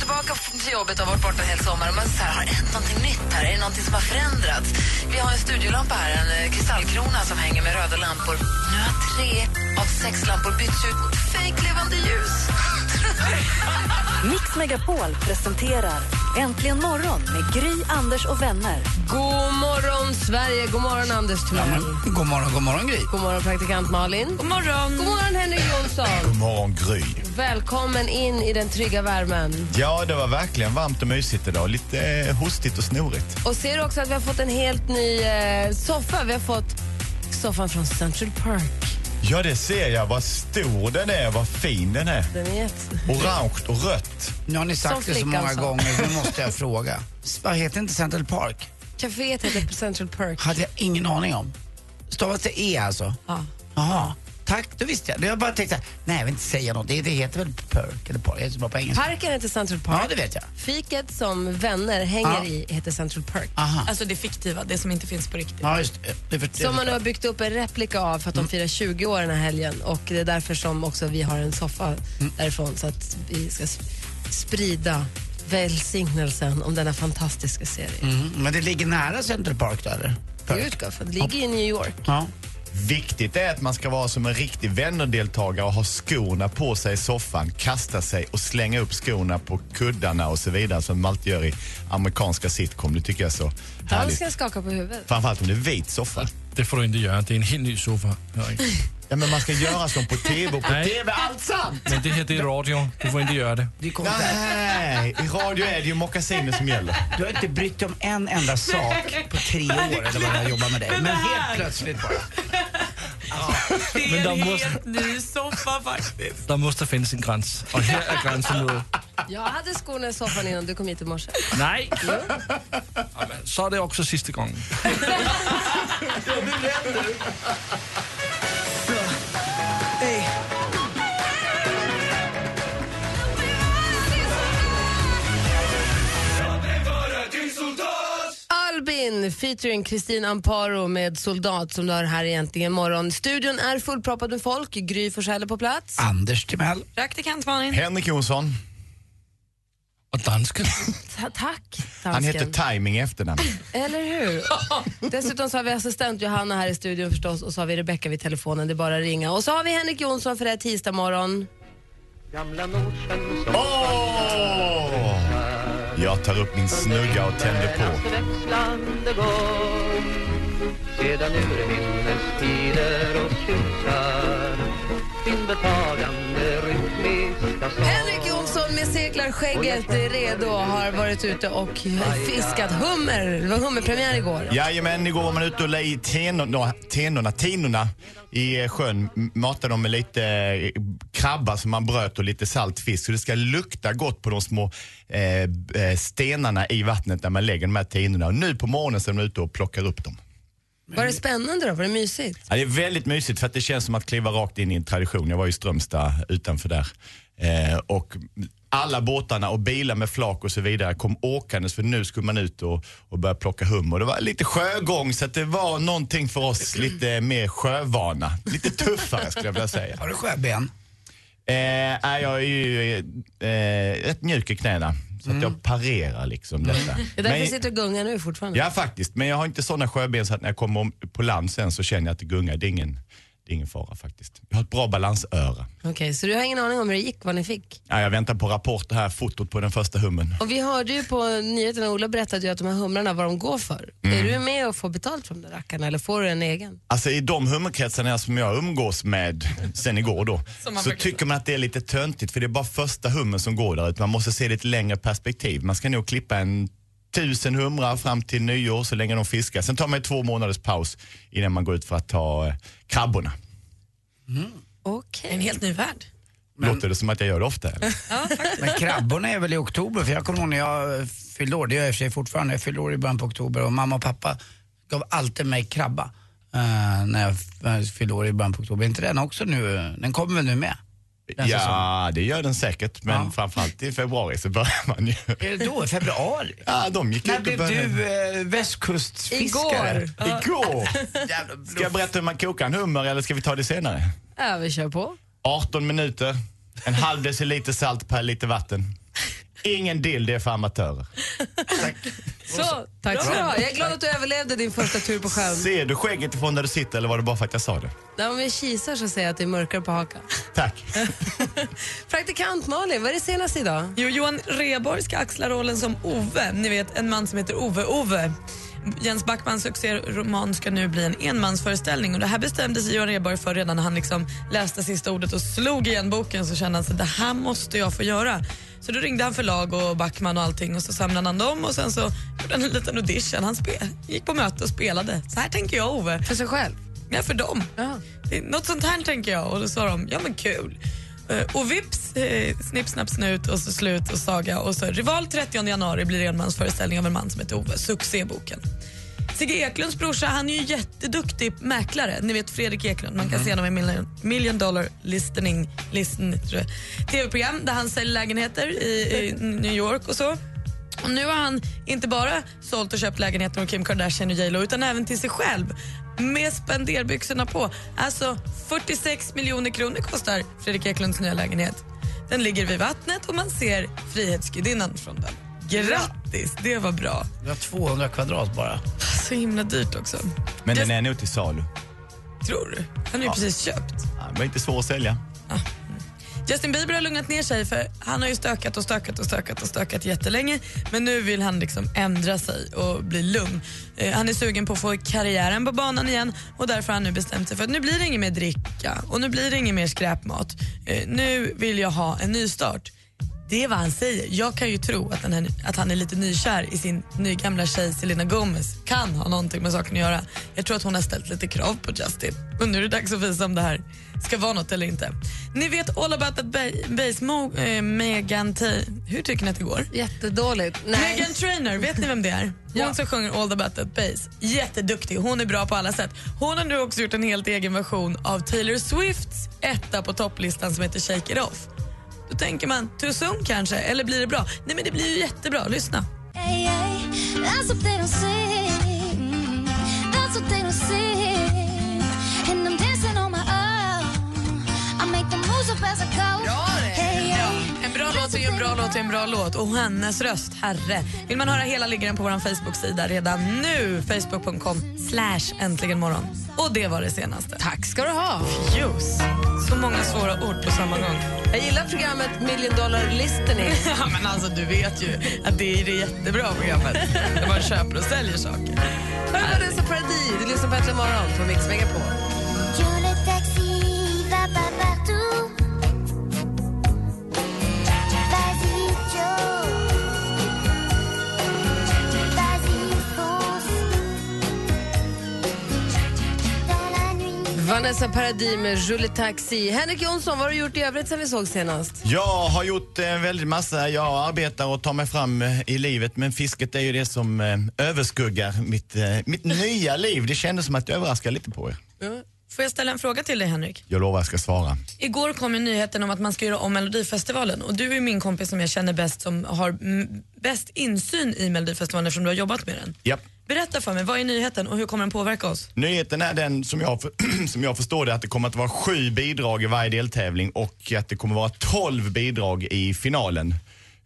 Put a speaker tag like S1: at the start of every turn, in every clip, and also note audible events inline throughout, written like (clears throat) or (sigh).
S1: Kommer tillbaka till jobbet och har varit borta en hel sommar. Och man så här, har det hänt någonting nytt här? Är det någonting som har förändrats? Vi har en studiolampa här, en eh, kristallkrona som hänger med röda lampor. Nu har tre av sex lampor bytts ut mot fejklevande ljus.
S2: Mix Megapol presenterar Äntligen morgon med Gry, Anders och vänner.
S1: God morgon, Sverige! God morgon, Anders Timell.
S3: God morgon, god morgon Gry.
S1: God morgon, praktikant Malin. God morgon, God morgon Henrik Jonsson.
S4: God morgon, Gry.
S1: Välkommen in i den trygga värmen.
S4: Ja, det var verkligen varmt och mysigt idag. Lite eh, hostigt och snorigt.
S1: Och ser du också att vi har fått en helt ny eh, soffa. Vi har fått soffan från Central Park.
S4: Ja, det ser jag. Vad stor den är, vad fin den är.
S1: Den är jätte...
S4: Orange och rött.
S3: Nu har ni sagt
S1: Som
S3: det så många
S1: sa.
S3: gånger, nu måste jag (laughs) fråga. Vad heter inte Central Park?
S1: Caféet heter Central Park.
S3: Hade jag ingen aning om. Stavas det E alltså?
S1: Ja.
S3: Jaha. Tack, då visste jag. Jag bara tänkte, nej jag vill inte säga något. Det, det heter väl Perk eller Park? Jag är så bra på engelska.
S1: Parken heter Central Park.
S3: Ja, det vet jag.
S1: Fiket som vänner hänger
S3: Ja.
S1: i heter Central Park.
S3: Aha.
S5: Alltså det fiktiva, det som inte finns på riktigt.
S3: Ja, just det. det.
S1: Som man nu har byggt upp en replika av för att de firar 20 år den här helgen. Och det är därför som också vi har en soffa därifrån så att vi ska sp- sprida välsignelsen om denna fantastiska serie.
S3: Mhm. Men det ligger nära Central Park då eller?
S1: Jag utgår från det ligger i New York.
S3: Ja.
S4: Viktigt är att man ska vara som en riktig vännerdeltagare och ha skorna på sig i soffan, kasta sig och slänga upp skorna på kuddarna och så vidare som man alltid gör i amerikanska sitcom. Det tycker jag är så härligt.
S1: ska skaka på huvudet.
S4: Framförallt om det är vit soffa.
S6: Det får du inte göra. Det är en helt ny soffa.
S4: Ja, men man ska göra som på TV och på
S6: Nej.
S4: TV, allt sant!
S6: Men det här det är radio. Du får inte göra det.
S3: Du, kommer inte,
S4: Nej, i radio är det ju mockasiner som gäller.
S3: du har inte brytt dig om en enda sak på tre år eller vad jag jobbar med dig. Men helt plötsligt bara.
S5: Det är en
S6: de
S5: helt
S6: måste-
S5: ny soffa faktiskt.
S6: Det måste finnas en gräns. Och här är gränsen nu.
S1: Jag hade skorna i soffan innan du kom hit i morse.
S6: Nej! Ja, men Så är det också sista gången.
S1: Featuring Kristin Amparo med Soldat som du har här egentligen morgon. Studion är fullproppad med folk. Gry Forssell på plats.
S3: Anders Timell.
S5: Praktikant Malin.
S4: Henrik Jonsson,
S6: Och dansken.
S1: Ta- tack,
S4: han
S1: dansken.
S4: heter Timing efternamn.
S1: Eller hur? (laughs) Dessutom så har vi assistent Johanna här i studion förstås och så har vi Rebecka vid telefonen. Det är bara att ringa. Och så har vi Henrik Jonsson för det här tisdag morgon.
S4: Åh! Jag tar upp min snugga och tänder på.
S7: Sedan urminnes tider och tjusar din betagande
S1: Med seglarskägget är redo och har varit ute och fiskat hummer. Det var hummerpremiär igår.
S4: Jajamän, igår var man ute och la i tenorna, tenorna, tinorna i eh, sjön. Matade dem med lite eh, krabba som man bröt och lite saltfisk. Så det ska lukta gott på de små eh, eh, stenarna i vattnet när man lägger de här tinorna. Och nu på morgonen så är de ute och plockar upp dem.
S1: Var det spännande då? Var det mysigt?
S4: Ja, det är väldigt mysigt för att det känns som att kliva rakt in i en tradition. Jag var i Strömstad utanför där. Eh, och alla båtarna och bilar med flak och så vidare kom åkandes för nu skulle man ut och, och börja plocka hummer. Det var lite sjögång så det var någonting för oss lite mer sjövana. Lite tuffare skulle jag vilja säga.
S3: Har du sjöben?
S4: Eh, jag är ju eh, rätt mjuk i knäna så att jag parerar liksom detta.
S1: Det är därför
S4: Men-
S1: sitter och gungar nu fortfarande.
S4: Ja faktiskt, men jag har inte sådana sjöben så att när jag kommer om- på land sen så känner jag att det gungar. Det är ingen, det är ingen fara faktiskt. Jag har ett bra balansöra.
S1: Okej, så du har ingen aning om hur det gick, vad ni fick?
S4: Ja, jag väntar på rapport här, fotot på den första hummen.
S1: Och vi hörde ju på nyheterna, Ola berättade ju att de här humrarna, vad de går för. Är du med och får betalt från de där rackarna eller får du en egen?
S4: Alltså i de hummerkretsarna som jag umgås med sen igår då, (laughs)
S5: Som man
S4: så
S5: brukar
S4: tycker man att det är lite töntigt för det är bara första hummen som går där ut. Man måste se lite längre perspektiv. Man ska nog klippa en tusen humrar fram till nyår så länge de fiskar. Sen tar man två månaders paus innan man går ut för att ta eh, krabborna.
S1: Okej.
S5: En helt ny värld.
S4: Låter det som att jag gör det ofta? Eller? (laughs)
S3: Men krabborna är väl i oktober? För jag kommer ihåg när jag fyllde år, det gör jag i och för sig fortfarande, jag fyllde år i början på oktober och mamma och pappa gav alltid mig krabba eh, när jag fyllde år i början på oktober. Är inte den också nu, den kommer väl nu med? Den säsongen.
S4: Ja, det gör den säkert. Men
S3: Ja.
S4: framförallt i februari så börjar man ju.
S3: Är det då? Februari?
S4: Ja, de gick
S3: När blev
S4: började.
S3: du eh, västkustfiskare?
S1: Igår.
S4: Igår! Ska jag berätta hur man kokar en hummer eller ska vi ta det senare?
S1: Ja, vi kör på.
S4: 18 minuter, en halv deciliter salt per liter vatten. Ingen dill, det är för amatörer. (laughs)
S1: Så, tack du ha. Jag är glad att du överlevde din första tur på sjön.
S4: Ser du skägget ifrån där du sitter eller var det bara för att jag sa det?
S1: När vi kisar så ser jag att det är mörkare på hakan.
S4: Tack. (laughs)
S1: Praktikant Malin, vad är det senaste idag?
S5: Jo, Johan Rheborg ska axla rollen som Ove. Ni vet, en man som heter Ove Ove. Jens Backmans succéroman ska nu bli en enmansföreställning och det här bestämde sig Johan Rheborg för redan när han liksom läste sista ordet och slog igen boken så kände han att det här måste jag få göra. Så då ringde han förlag och Backman och allting och så samlade han dem och sen så gjorde han en liten audition. Han gick på möte och spelade. Så här tänker jag Ove.
S1: För sig själv?
S5: Ja, för dem.
S1: Ja.
S5: Något sånt här tänker jag. Och då sa de, ja men kul. Eh, Och vips, eh, snipp, snapp, snut och så slut och saga. Och så Rival 30 januari blir enmansföreställning av en man som heter Ove, succéboken. Sigge Eklunds brorsa, han är ju jätteduktig mäklare. Ni vet Fredrik Eklund, man kan se honom i Million, million Dollar Listening listen. TV-program där han säljer lägenheter i, i New York och så. Och nu har han inte bara sålt och köpt lägenheter med Kim Kardashian och J Lo utan även till sig själv med spenderbyxorna på. Alltså 46 miljoner kronor kostar Fredrik Eklunds nya lägenhet. Den ligger vid vattnet och man ser Frihetsgudinnan från den. Grattis, det var bra.
S3: Vi har 200 kvadrat bara.
S5: Så himla dyrt också.
S4: Men
S5: Just-
S4: den är nog till salu.
S5: Tror du? Han har ju
S4: Ja.
S5: precis köpt.
S4: Det var inte svår att sälja.
S5: Justin Bieber har lugnat ner sig för han har ju stökat och stökat och stökat och stökat jättelänge men nu vill han liksom ändra sig och bli lugn. Eh, han är sugen på att få karriären på banan igen och därför har han nu bestämt sig för att nu blir det inget mer dricka och nu blir det inget mer skräpmat. Eh, nu vill jag ha en ny start. Det är vad han säger. Jag kan ju tro att, här, att han är lite nykär i sin nygamla tjej Selena Gomez. Kan ha någonting med saken att göra. Jag tror att hon har ställt lite krav på Justin. Och nu är det dags att visa om det här ska vara något eller inte. Ni vet All about that ba- bass, Mo, eh, Megan T- Hur tycker ni att det går?
S1: Jättedåligt. Nej.
S5: Megan Trainer, vet ni vem det är? Hon
S1: Ja.
S5: som sjunger All about that bass. Jätteduktig, hon är bra på alla sätt. Hon har nu också gjort en helt egen version av Taylor Swifts etta på topplistan som heter Shake It Off. Då tänker man, too soon kanske, eller blir det bra? Nej men det blir ju jättebra, lyssna.
S8: That's what they don't see. That's what they don't see. And I'm dancing on my own. I make the moves up as I go.
S5: Bra en bra låt är en bra låt är en bra låt. Och hennes röst, herre. Vill man höra hela ligger den på vår Facebook-sida redan nu. Facebook.com slash äntligen morgon. Och det var det senaste.
S1: Tack ska du ha.
S5: Just. Så många svåra ord på samma gång.
S1: Jag gillar programmet Million Dollar Listening. (laughs)
S5: Ja, men alltså, du vet ju att det är det jättebra programmet. Där man köper och säljer saker.
S1: Hör Vanessa Paradis, du lyssnar på Äntligen morgon på Mix Megapol. Vanessa Paradis med Julie Taxi. Henrik Jonsson, vad har du gjort i övrigt sen vi såg senast?
S4: Jag har gjort en väldigt massa. Jag arbetar och tar mig fram eh, i livet men fisket är ju det som eh, överskuggar mitt, eh, mitt nya liv. Det kändes som att jag överraskade lite på er.
S5: Ja. Får jag ställa en fråga till dig, Henrik?
S4: Jag lovar jag ska svara.
S5: Igår kom ju nyheten om att man ska göra om Melodifestivalen och du är min kompis som jag känner bäst som har bäst insyn i Melodifestivalen eftersom du har jobbat med den.
S4: Japp.
S5: Berätta för mig, vad är nyheten och hur kommer den påverka oss?
S4: Nyheten är den som jag, (clears throat) som jag förstår det att det kommer att vara sju bidrag i varje deltävling och att det kommer att vara tolv bidrag i finalen.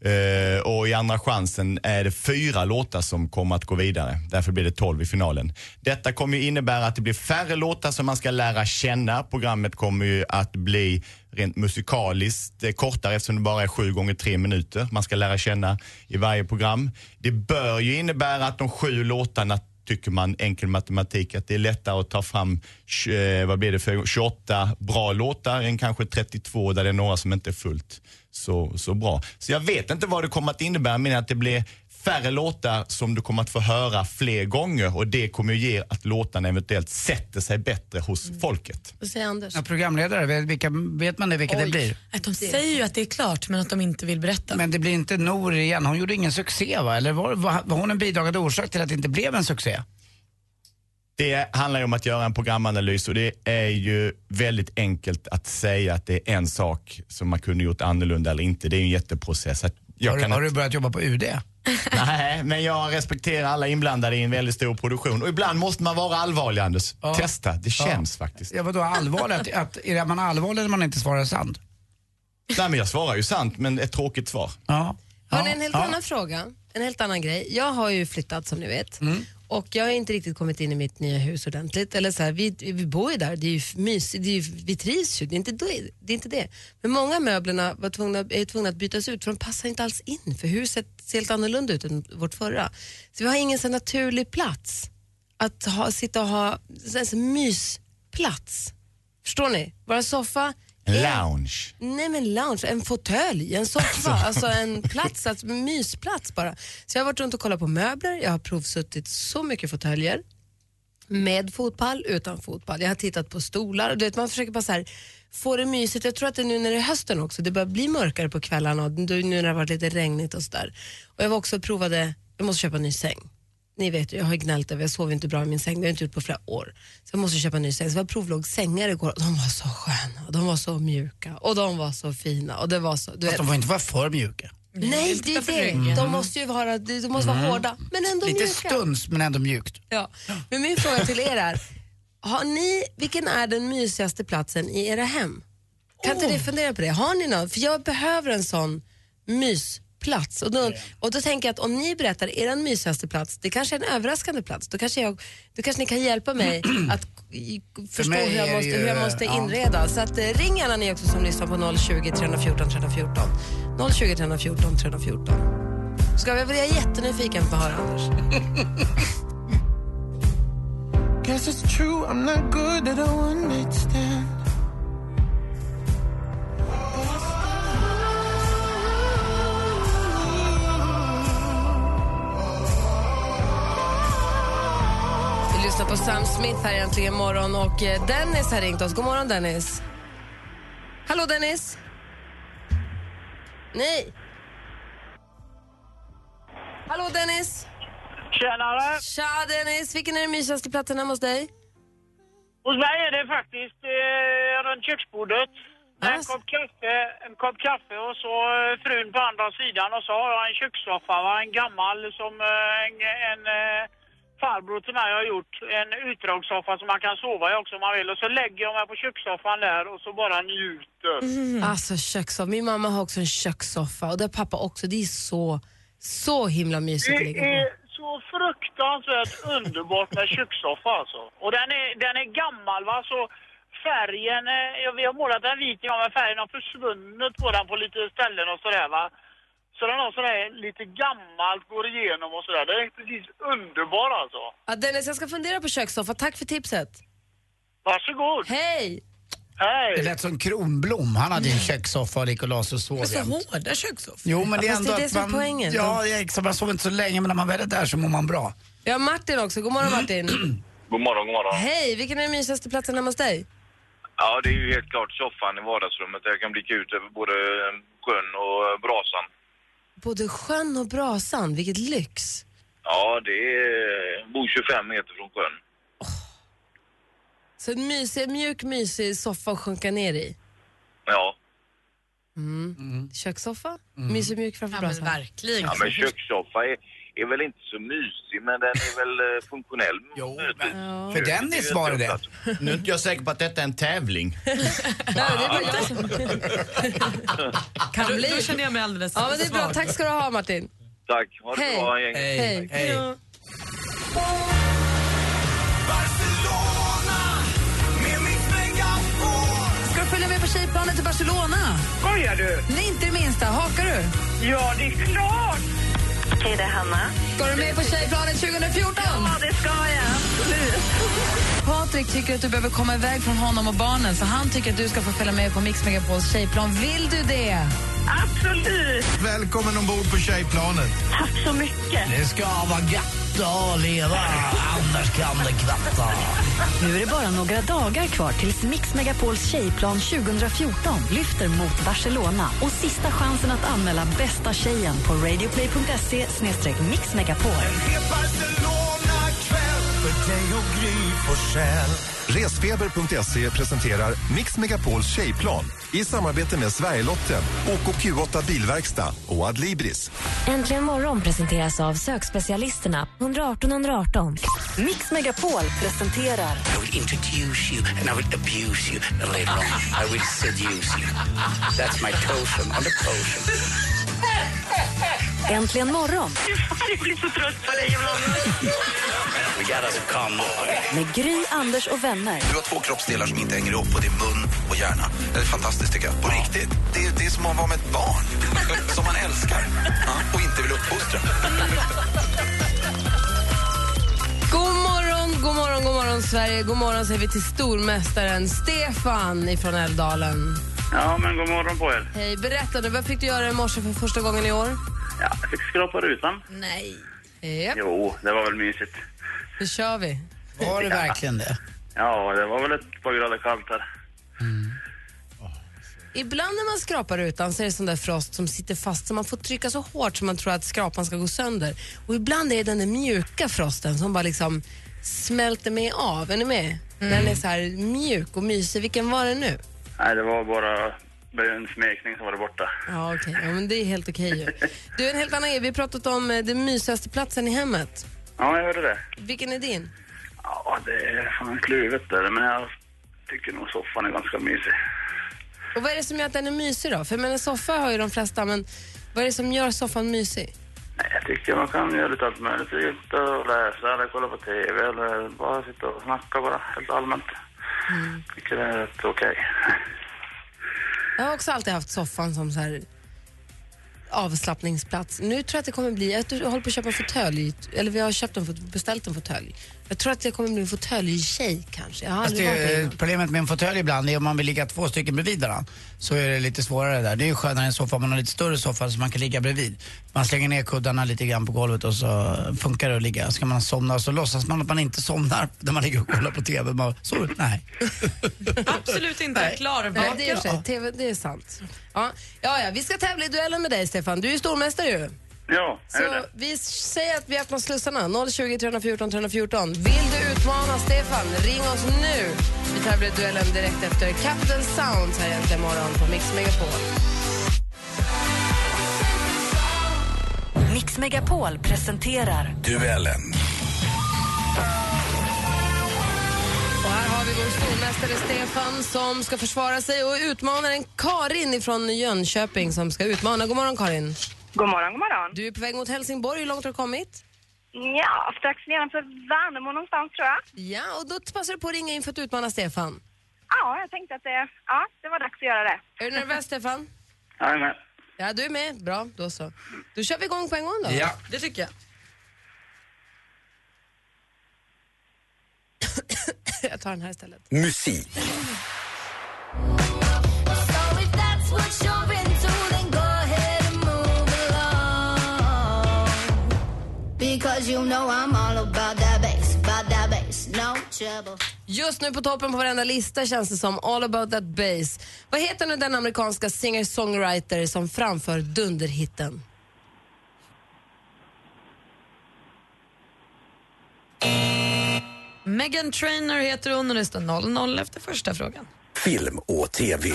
S4: Uh, och i andra chansen är det fyra låtar som kommer att gå vidare. Därför blir det tolv i finalen. Detta kommer ju innebära att det blir färre låtar som man ska lära känna. Programmet kommer ju att bli rent musikaliskt eh, kortare eftersom det bara är sju gånger tre minuter man ska lära känna i varje program. Det bör ju innebära att de sju låtarna tycker man enkel matematik att det är lättare att ta fram eh, vad blir det för 28 bra låtar än kanske 32 där det är några som inte är fullt så, så bra. Så jag vet inte vad det kommer att innebära men att det blir färre låtar som du kommer att få höra fler gånger och det kommer ju ge att låtarna eventuellt sätter sig bättre hos folket.
S1: Vad säger Anders?
S3: Ja, programledare, vet, vilka, vet man det vilka det blir?
S5: Att de säger ju att det är klart men att de inte vill berätta.
S3: Men det blir inte Nour igen, hon gjorde ingen succé va? Eller var, var, var hon en bidragande orsak till att det inte blev en succé?
S4: Det handlar ju om att göra en programanalys och det är ju väldigt enkelt att säga att det är en sak som man kunde gjort annorlunda eller inte. Det är ju en jätteprocess. Att jag
S3: Har, du-
S4: kan
S3: har du börjat jobba på UD? (laughs)
S4: Nej, men jag respekterar alla inblandade i en väldigt stor produktion. Och ibland måste man vara allvarlig, Anders. Testa, det känns faktiskt.
S3: Ja, vadå allvarlig? Att, (laughs) att, är man allvarlig när man inte svarar sant?
S4: Nej, men jag svarar ju sant, men ett tråkigt svar.
S3: Ja.
S1: Hörni, en helt annan fråga, en helt annan grej. Jag har ju flyttat som ni vet. Och jag har inte riktigt kommit in i mitt nya hus ordentligt. Eller så här, vi, vi bor ju där, det är ju mysigt, det är ju, vi trivs ju, det är, inte det, det är inte det. Men många av möblerna var tvungna, är tvungna att bytas ut för de passar inte alls in. För huset ser helt annorlunda ut än vårt förra. Så vi har ingen så naturlig plats att ha, sitta och ha, en mysplats. Förstår ni? Våra soffa
S4: lounge.
S1: Nej men lounge, en fåtölj, en soffa, alltså en plats, alltså en mysplats bara. Så jag har varit runt och kollat på möbler, jag har provsuttit så mycket fåtöljer. Med fotpall, utan fotpall. Jag har tittat på stolar. Du vet, man försöker bara så här, få det mysigt. Jag tror att det är nu när det är hösten också, det börjar bli mörkare på kvällarna och nu när det har varit lite regnigt och sådär. Och jag var också och provade, jag måste köpa en ny säng. Ni vet jag har gnällt över, jag sover inte bra i min säng, det har jag inte gjort på flera år. Så jag måste köpa en ny säng. Så jag provlåg sängar igår och de var så sköna, och de var så mjuka och de var så fina. Och det var så, du
S3: Fast
S1: vet,
S3: de får inte vara för mjuka.
S1: Nej, det är det. De måste ju vara, de måste vara
S3: Mm.
S1: hårda, men ändå
S3: Lite
S1: mjuka.
S3: stuns men ändå mjukt.
S1: Ja. Men min fråga till er är, har ni, vilken är den mysigaste platsen i era hem? Kan inte ni fundera på det? Har ni någon? För jag behöver en sån mysplats. Och då, och då tänker jag att om ni berättar er mysigaste plats, det kanske är en överraskande plats. Då kanske, jag, då kanske ni kan hjälpa mig (clears throat) att förstå
S3: mig
S1: hur jag, måste,
S3: ju,
S1: hur jag måste
S3: ja.
S1: inreda. Så att, eh, ring gärna ni också som lyssnar på 020 314 314. 020 314 314. Ska vi, jag är jättenyfiken på att höra Anders. (laughs)
S9: Guess it's true, I'm not good at a one night stand.
S1: Lyssnar på Sam Smith här äntligen morgon och eh, Dennis har ringt oss. God morgon Dennis. Hallå Dennis. Nej. Hallå Dennis.
S10: Tjenare.
S1: Tja Dennis. Vilken är den mysigaste platsen hemma hos dig?
S10: Hos mig är det faktiskt eh, runt köksbordet. En kopp kaffe, en kopp kaffe och så eh, frun på andra sidan och så har jag en kökssoffa, va? en gammal som eh, en, en eh, farbror till mig har gjort. En utdragssoffa som man kan sova i också om man vill. Och så lägger jag mig på kökssoffan där och så bara njuter.
S1: Alltså kökssoffa. Min mamma har också en kökssoffa och det har pappa också. Det är så, så himla mysigt att
S10: Det
S1: ligga på.
S10: är så fruktansvärt underbart med kökssoffa alltså. Och den är, den är gammal va, så färgen, ja, vi har målat den vit men färgen har försvunnit på den på lite ställen och sådär va. Så den har sådär lite gammalt går igenom och sådär. Den är precis underbar alltså.
S1: Ja, Dennis, jag ska fundera på kökssoffa. Tack för tipset.
S10: Varsågod.
S1: Hej!
S10: Hej!
S3: Det lät som Kronblom, han hade en kökssoffa och gick och la sig och sov
S5: Men så
S3: jämt.
S5: hårda kökssoffor.
S3: Jo men det är
S1: Ja, fast
S3: ändå
S1: det är det
S3: att
S1: som är
S3: man,
S1: poängen.
S3: Ja, exakt, man sover inte så länge men när man väl är där så mår man bra.
S1: Vi har Martin också. God morgon Martin. (clears throat)
S11: God morgon, god morgon.
S1: Hej, vilken är den mysigaste platsen hemma hos dig?
S11: Ja, det är ju helt klart soffan i vardagsrummet. Där jag kan blicka ut över både sjön och brasan.
S1: Både sjön och brasan, vilket lyx.
S11: Ja, det är... bor 25 meter från sjön.
S1: Så en mysig, mjuk, mysig soffa att sjunka ner i.
S11: Ja.
S1: Mm. Kökssoffa? Mysig, mjuk framför
S5: Ja, men
S1: brasan.
S5: verkligen.
S11: ja men kökssoffa är, är väl inte så mysig, men den är väl eh, funktionell. (laughs) Jo,
S3: För Dennis var det det.
S4: Nu är inte jag säker på att detta är en tävling. (laughs)
S1: Kan
S5: Då,
S1: bli.
S5: då känner jag mig alldeles
S1: Ja, men det är bra. Tack ska du ha Martin.
S11: Tack. Ha det
S1: Hej.
S11: bra, gäng.
S1: Hej.
S3: Hej.
S1: då. Ska du följa med på tjejplanet till Barcelona?
S10: Skojar du?
S1: Nej, inte det minsta. Hakar du?
S10: Ja, det är klart!
S12: Hej, det är Hanna.
S1: Ska du med på tjejplanet 2014?
S12: Ja, det ska jag.
S1: Patrik tycker att du behöver komma iväg från honom och barnen så han tycker att du ska få följa med på Mix Megapols tjejplan. Vill du det?
S13: Absolut!
S14: Välkommen ombord på tjejplanet.
S13: Tack så mycket.
S3: Det ska vara gött att leva, annars kan det kvatta.
S2: Nu är det bara några dagar kvar tills Mix Megapols tjejplan 2014 lyfter mot Barcelona och sista chansen att anmäla bästa tjejen på radioplay.se mixmegapol.
S15: Resfeber.se presenterar Mix Megapols tjejplan i samarbete med Sverigelotten, OKQ8 Bilverkstad och Adlibris.
S16: Äntligen morgon presenteras av sökspecialisterna 118 118.
S2: Mix Megapol presenterar
S3: I will introduce you and I will abuse you and later on I will seduce you. That's my totem on the potion.
S2: Äntligen morgon
S13: Jag blir så trött på dig ibland.
S2: Med Gry, Anders och vänner.
S17: Du har två kroppsdelar som inte hänger ihop och det är mun och hjärna. Det är fantastiskt tycker jag. På riktigt. Det är, det är som att vara med ett barn. (laughs) som man älskar. Och inte vill uppfostra.
S1: God morgon, god morgon, god morgon Sverige. God morgon säger vi till stormästaren Stefan ifrån Älvdalen.
S10: Ja, men god morgon på er.
S1: Hej, berätta nu, vad fick du göra i morse för första gången i år?
S10: Ja, jag fick skrapa rutan.
S1: Nej. Japp,
S10: Jo, det var väl mysigt.
S1: nu kör vi.
S3: Var det verkligen det?
S10: Ja, det var väl ett par grader kallt här.
S1: Ibland när man skrapar rutan så är det sån där frost som sitter fast så man får trycka så hårt så man tror att skrapan ska gå sönder. Och ibland är det den där mjuka frosten som bara liksom smälter med av. Är ni med? Den är så här mjuk och mysig. Vilken var det nu?
S10: Nej, det var bara en smekning som var det borta.
S1: Ja, okej. Ja, men det är helt okej ju. Du, en helt annan grej. Vi har pratat om eh, den mysigaste platsen i hemmet.
S10: Ja, jag hörde det.
S1: Vilken är din?
S10: Ja, det är fan kluvet där, men jag tycker nog soffan är ganska mysig.
S1: Och vad är det som gör att den är mysig då? För menar, soffa har ju de flesta, men vad är det som gör soffan mysig?
S10: Nej, jag tycker man kan göra lite allt möjligt. Sitta och läsa eller kolla på TV eller bara sitta och snacka bara, helt allmänt. Mm. Tycker det är rätt okej.
S1: Jag har också alltid haft soffan som så här avslappningsplats. Nu tror jag att det kommer bli, jag håller på att köpa en fåtölj, eller vi har köpt en, beställt en fåtölj. Jag tror att det kommer bli en fåtöljtjej kanske. Jag har
S3: Fast
S1: aldrig varit
S3: det, problemet med en fåtölj ibland är om man vill ligga två stycken bredvid varandra. Så är det lite svårare där. Det är ju skönare en soffa om man har lite större soffa så man kan ligga bredvid. Man slänger ner kuddarna lite grann på golvet och så funkar det att ligga. Ska man somna så låtsas man att man inte somnar när man ligger och kollar på TV. Man, så, nej. (laughs)
S5: Absolut inte. Klarvaken.
S1: Nej, det är, TV, det är sant. Ja. Ja, ja, vi ska tävla i duellen med dig Stefan. Du är ju stormästare ju.
S10: Ja,
S1: Så
S10: det?
S1: vi säger att vi öppnar slussarna. 020 314 314. Vill du utmana Stefan, ring oss nu. Vi tävlar i duellen direkt efter Capital Sounds här egentligen morgon på Mix Megapol.
S2: Mix Megapol presenterar
S17: Duellen.
S1: Och här har vi vår stormästare Stefan som ska försvara sig och utmanaren Karin från Jönköping som ska utmana. God morgon Karin.
S13: God morgon, god morgon.
S1: Du är på väg mot Helsingborg. Hur långt har du kommit?
S13: Ja, strax nedanför Värnamo någonstans tror jag.
S1: Ja, och då passar du på att ringa in för att utmana Stefan.
S13: Ja, jag tänkte att det, ja, det var dags att göra det.
S1: Är du nervös Stefan? (laughs)
S10: Jag är med.
S1: Ja, du är med. Bra, då så. Då kör vi igång på en gång då.
S3: Ja.
S5: Det tycker jag. (coughs)
S1: jag tar den här istället.
S17: Musik.
S8: Because you know I'm all about that bass, about that bass, no trouble.
S1: Just nu på toppen på varenda lista känns det som All about that bass. Vad heter nu den amerikanska singer-songwriter som framför dunderhitten?
S5: Megan Trainor heter hon och det står 0-0 efter första frågan.
S17: Film och TV.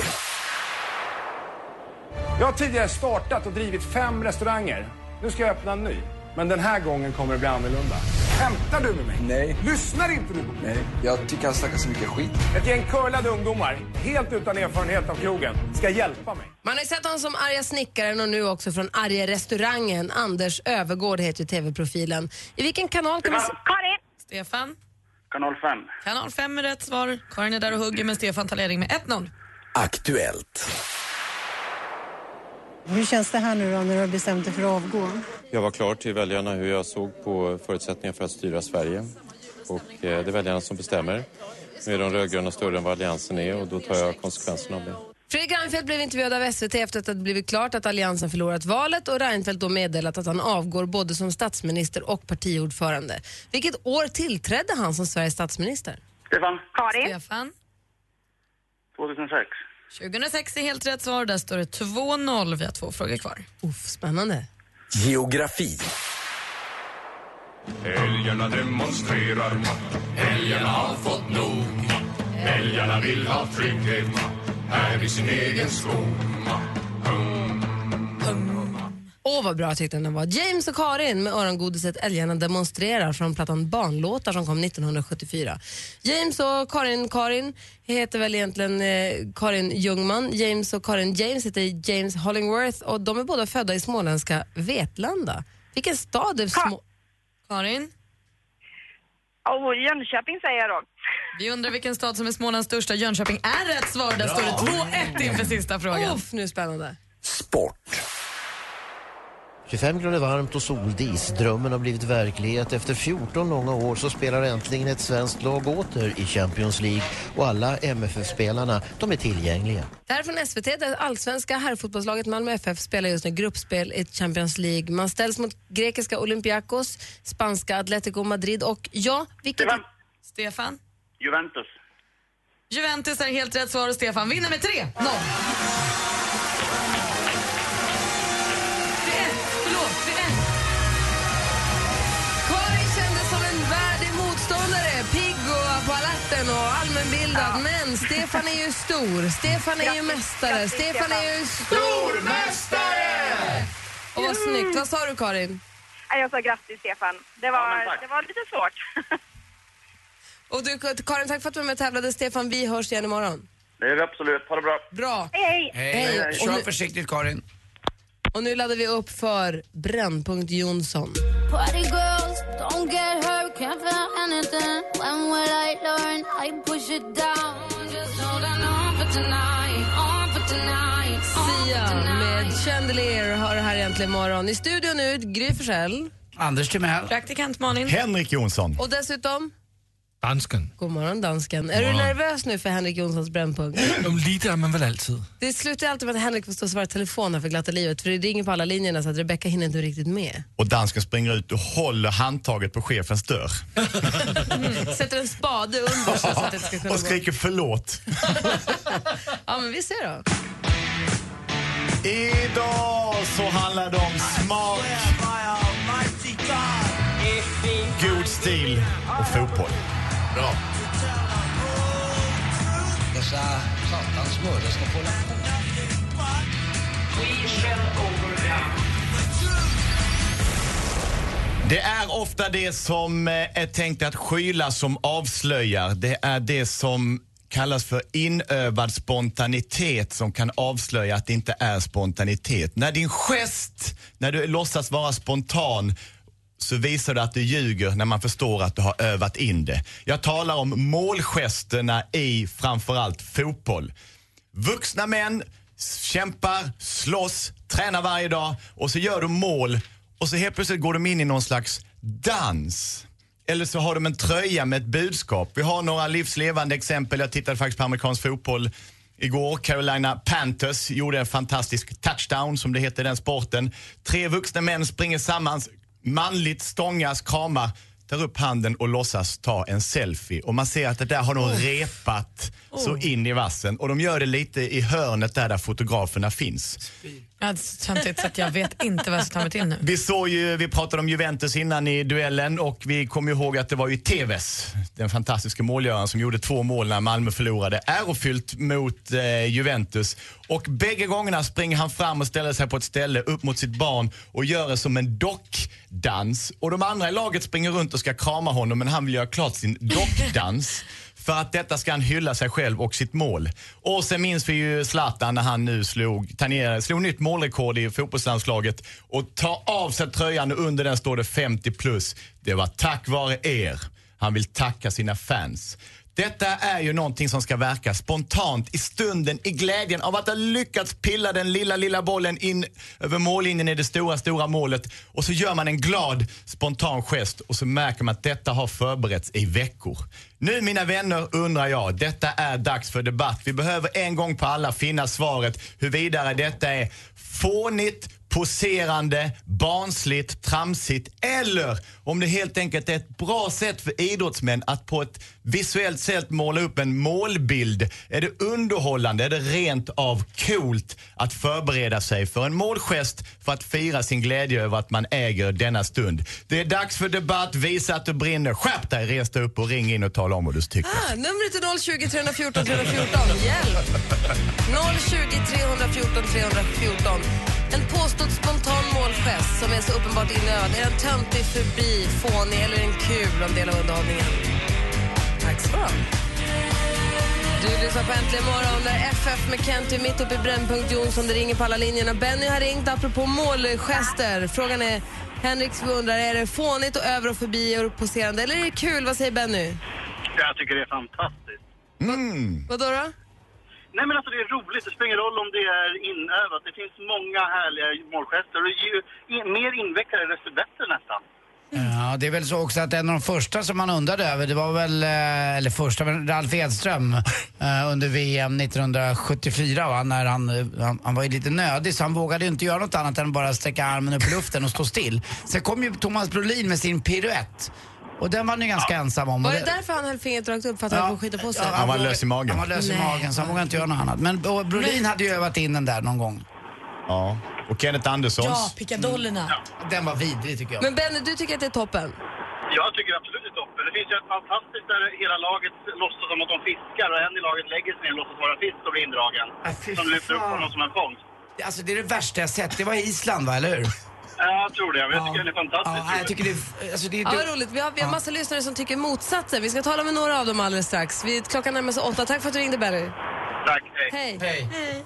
S18: Jag har tidigare startat och drivit fem restauranger. Nu ska jag öppna en ny. Men den här gången kommer det bli annorlunda. Skämtar du med mig? Nej. Lyssnar inte du på mig?
S19: Nej, jag tycker han snackar så mycket skit.
S18: Ett gäng curlade ungdomar, helt utan erfarenhet av krogen, ska hjälpa mig.
S1: Man har sett honom som arga snickaren och nu också från arga restaurangen. Anders Övergård heter ju tv-profilen. I vilken kanal kan man se...
S13: Karin!
S5: Stefan?
S10: Kanal 5.
S5: Kanal 5 är rätt svar. Karin är där och hugger men Stefan tar ledning med 1-0.
S17: Aktuellt.
S20: Hur känns det här nu då när du har bestämt dig för att avgå?
S21: Jag var klar till väljarna hur jag såg på förutsättningar för att styra Sverige. Och eh, det är väljarna som bestämmer. Nu är de rödgröna större än vad alliansen är och då tar jag konsekvenserna av det.
S1: Fredrik Reinfeldt blev intervjuad av SVT efter att det blivit klart att Alliansen förlorat valet och Reinfeldt då meddelat att han avgår både som statsminister och partiordförande. Vilket år tillträdde han som Sveriges statsminister?
S10: Stefan.
S13: Karin.
S5: Stefan.
S10: 2006.
S5: 2006 är helt rätt svar. Där står det 2-0. Vi har två frågor kvar.
S1: Uff, spännande.
S22: Geografi.
S23: Älgarna demonstrerar. Älgarna har fått nog. Älgarna vill ha trygghet här i sin egen skog.
S1: Åh, vad bra jag tyckte den var. James och Karin med örongodiset Älgarna demonstrerar från plattan Barnlåtar som kom 1974. James och Karin Karin heter väl egentligen eh, Karin Ljungman. James och Karin James heter James Hollingworth och de är båda födda i småländska Vetlanda. Vilken stad är små...
S5: Karin?
S13: Och Jönköping säger jag då.
S5: Vi undrar vilken stad som är Smålands största. Jönköping är rätt svar. Där står det 2-1 inför sista frågan.
S1: Uff, nu är det spännande.
S22: Sport.
S24: 25 grader varmt och soldis. Drömmen har blivit verklighet. Efter 14 långa år så spelar äntligen ett svenskt lag åter i Champions League och alla MFF-spelarna, de är tillgängliga.
S1: Det här är från SVT där allsvenska herrfotbollslaget Malmö FF spelar just nu gruppspel i Champions League. Man ställs mot grekiska Olympiakos, spanska Atletico Madrid och ja, vilket...
S5: Stefan. Stefan?
S10: Juventus.
S5: Juventus är helt rätt svar och Stefan vinner med 3-0.
S1: Alerten och allmänbildad. Men Stefan är ju stor, Stefan är ju mästare, Stefan är ju stormästare! Och vad snyggt. Vad sa du Karin?
S13: Jag sa grattis Stefan. Det var, det var lite svårt. (laughs)
S1: Och du, Karin, tack för att du var med och tävlade. Stefan, vi hörs igen imorgon.
S10: Det gör vi absolut. Ha det bra.
S1: Bra.
S13: Hej,
S3: Hej.
S1: Och
S3: Kör
S1: nu-
S3: försiktigt Karin.
S1: Och nu laddar vi upp för Brännpunkt Jonsson.
S8: Party girls, don't get hurt, can't feel anything. When will I learn? I push it down. Just hold on on for tonight, on for tonight, on
S1: Sia
S8: for tonight.
S1: med Chandelier har det här egentligen imorgon. I studion nu, Gry Forssell.
S3: Anders Timell.
S5: Praktikant Malin.
S4: Henrik Jonsson.
S1: Och dessutom,
S14: Dansken.
S1: god morgon dansken. Är du nervös nu för Henrik Jonssons Brännpunkt?
S14: Lite är man väl alltid.
S1: Det slutar alltid med att Henrik får stå och svara telefon här för glatta livet för det ringer på alla linjerna så att Rebecca hinner inte riktigt med.
S4: Och dansken springer ut och håller handtaget på chefens dörr.
S1: Sätter en spade under så att det ska kunna
S4: och
S1: gå.
S4: skriker förlåt. (laughs)
S1: Ja men vi ser då.
S4: Idag så handlar det om smak, god stil och fotboll.
S3: Bra. Dessa satans mördare ska få hålla på.
S4: Det är ofta det som eh, är tänkt att skyla som avslöjar. Det är det som kallas för inövad spontanitet som kan avslöja att det inte är spontanitet. När din gest, när du låtsas vara spontan så visar du att du ljuger när man förstår att du har övat in det. Jag talar om målgesterna i framförallt fotboll. Vuxna män kämpar, slåss, tränar varje dag och så gör de mål och så helt plötsligt går de in i någon slags dans. Eller så har de en tröja med ett budskap. Vi har några livslevande exempel. Jag tittade faktiskt på amerikansk fotboll igår. Carolina Panthers gjorde en fantastisk touchdown som det heter i den sporten. Tre vuxna män springer samman, manligt stångas, kramar, tar upp handen och låtsas ta en selfie. Och man ser att det där har de repat så
S5: Oh.
S4: in i vassen. Och de gör det lite i hörnet där, där fotograferna finns.
S5: Ja, Samtidigt så att jag vet inte vad jag ska ta mig till nu.
S4: Vi såg ju, vi pratade om Juventus innan i duellen och vi kommer ihåg att det var ju Tevez, den fantastiska målgöraren som gjorde två mål när Malmö förlorade. Ärofyllt mot eh, Juventus. Och bägge gångerna springer han fram och ställer sig på ett ställe upp mot sitt barn och gör det som en dockdans. Och de andra i laget springer runt och ska krama honom men han vill göra klart sin (laughs) dockdans. För att detta ska han hylla sig själv och sitt mål. Och sen minns vi ju Zlatan när han nu slog, tangerade, slog nytt målrekord i fotbollslandslaget och tar av sig tröjan och under den står det 50 plus. Det var tack vare er. Han vill tacka sina fans. Detta är ju någonting som ska verka spontant i stunden, i glädjen av att ha lyckats pilla den lilla, lilla bollen in över mållinjen i det stora, stora målet. Och så gör man en glad, spontan gest och så märker man att detta har förberetts i veckor. Nu mina vänner undrar jag, detta är dags för debatt. Vi behöver en gång på alla finna svaret huruvida detta är fånigt, poserande, barnsligt, tramsigt eller om det helt enkelt är ett bra sätt för idrottsmän att på ett visuellt sett måla upp en målbild. Är det underhållande, är det rent av coolt att förbereda sig för en målgest för att fira sin glädje över att man äger denna stund. Det är dags för debatt, visa att du brinner. Skärp dig, res dig upp och ring in och tala om vad du tycker.
S1: Ah, numret är 020 314 314. Hjälp! 020 314 314. En påstådd spontan målgest som är så uppenbart inövad. Är den töntig, förbi, fånig eller är den kul om del av underhållningen? Tack så bra. Du lyssnar på Äntligen morgon där FF med Kent är mitt uppe i Brännpunkt Jonsson. Det ringer på alla linjerna. Benny har ringt apropå målgester. Frågan är, Henrik undrar, är det fånigt och över och förbi och poserande eller är det kul? Vad säger Benny?
S25: Jag tycker det är fantastiskt.
S4: Mm.
S1: Vad då? då?
S25: Nej men alltså det är roligt, det spelar ingen roll om det är inövat. Det finns många härliga målgester och ju mer invecklade desto bättre nästan.
S3: Ja, det är väl så också att en av de första som man undrade över, det var väl, eh, eller första, men Ralf Edström eh, under VM 1974 va? när han, eh, han, han var ju lite nödig så han vågade ju inte göra något annat än bara sträcka armen upp i luften och stå still. Sen kom ju Thomas Brolin med sin piruett. Och den var han ju ganska ensam om.
S1: Var
S3: Och
S1: det därför han höll fingret rakt upp för att han får skita på sig?
S4: Han var lös i magen.
S3: Han var lös i magen så han vågade inte göra något annat. Men Brolin hade ju övat in den där någon gång.
S4: Ja. Och Kenneth Anderssons.
S5: Ja, pickadollerna.
S3: Den var vidrig tycker jag.
S1: Men Benny, du tycker att det är toppen?
S25: Jag tycker absolut det är toppen. Det finns ju ett fantastiskt där hela laget låtsas som att de fiskar och en i laget lägger sig ner och låtsas vara fisk och blir indragen.
S3: fy
S25: Som lyfter upp
S3: fan.
S25: honom som en fångst.
S3: Alltså det är det värsta jag sett. Det var Island va, eller hur?
S25: Ja, jag tror det. Jag tycker det är fantastiskt
S3: Ja, jag tycker det är... Alltså, det är
S1: Ja, vad roligt. Vi har, vi har massa lyssnare som tycker motsatsen. Vi ska tala med några av dem alldeles strax. Vi, klockan närmar sig åtta. Tack för att du ringde, Benny.
S25: Tack,
S1: hej.
S3: Hej.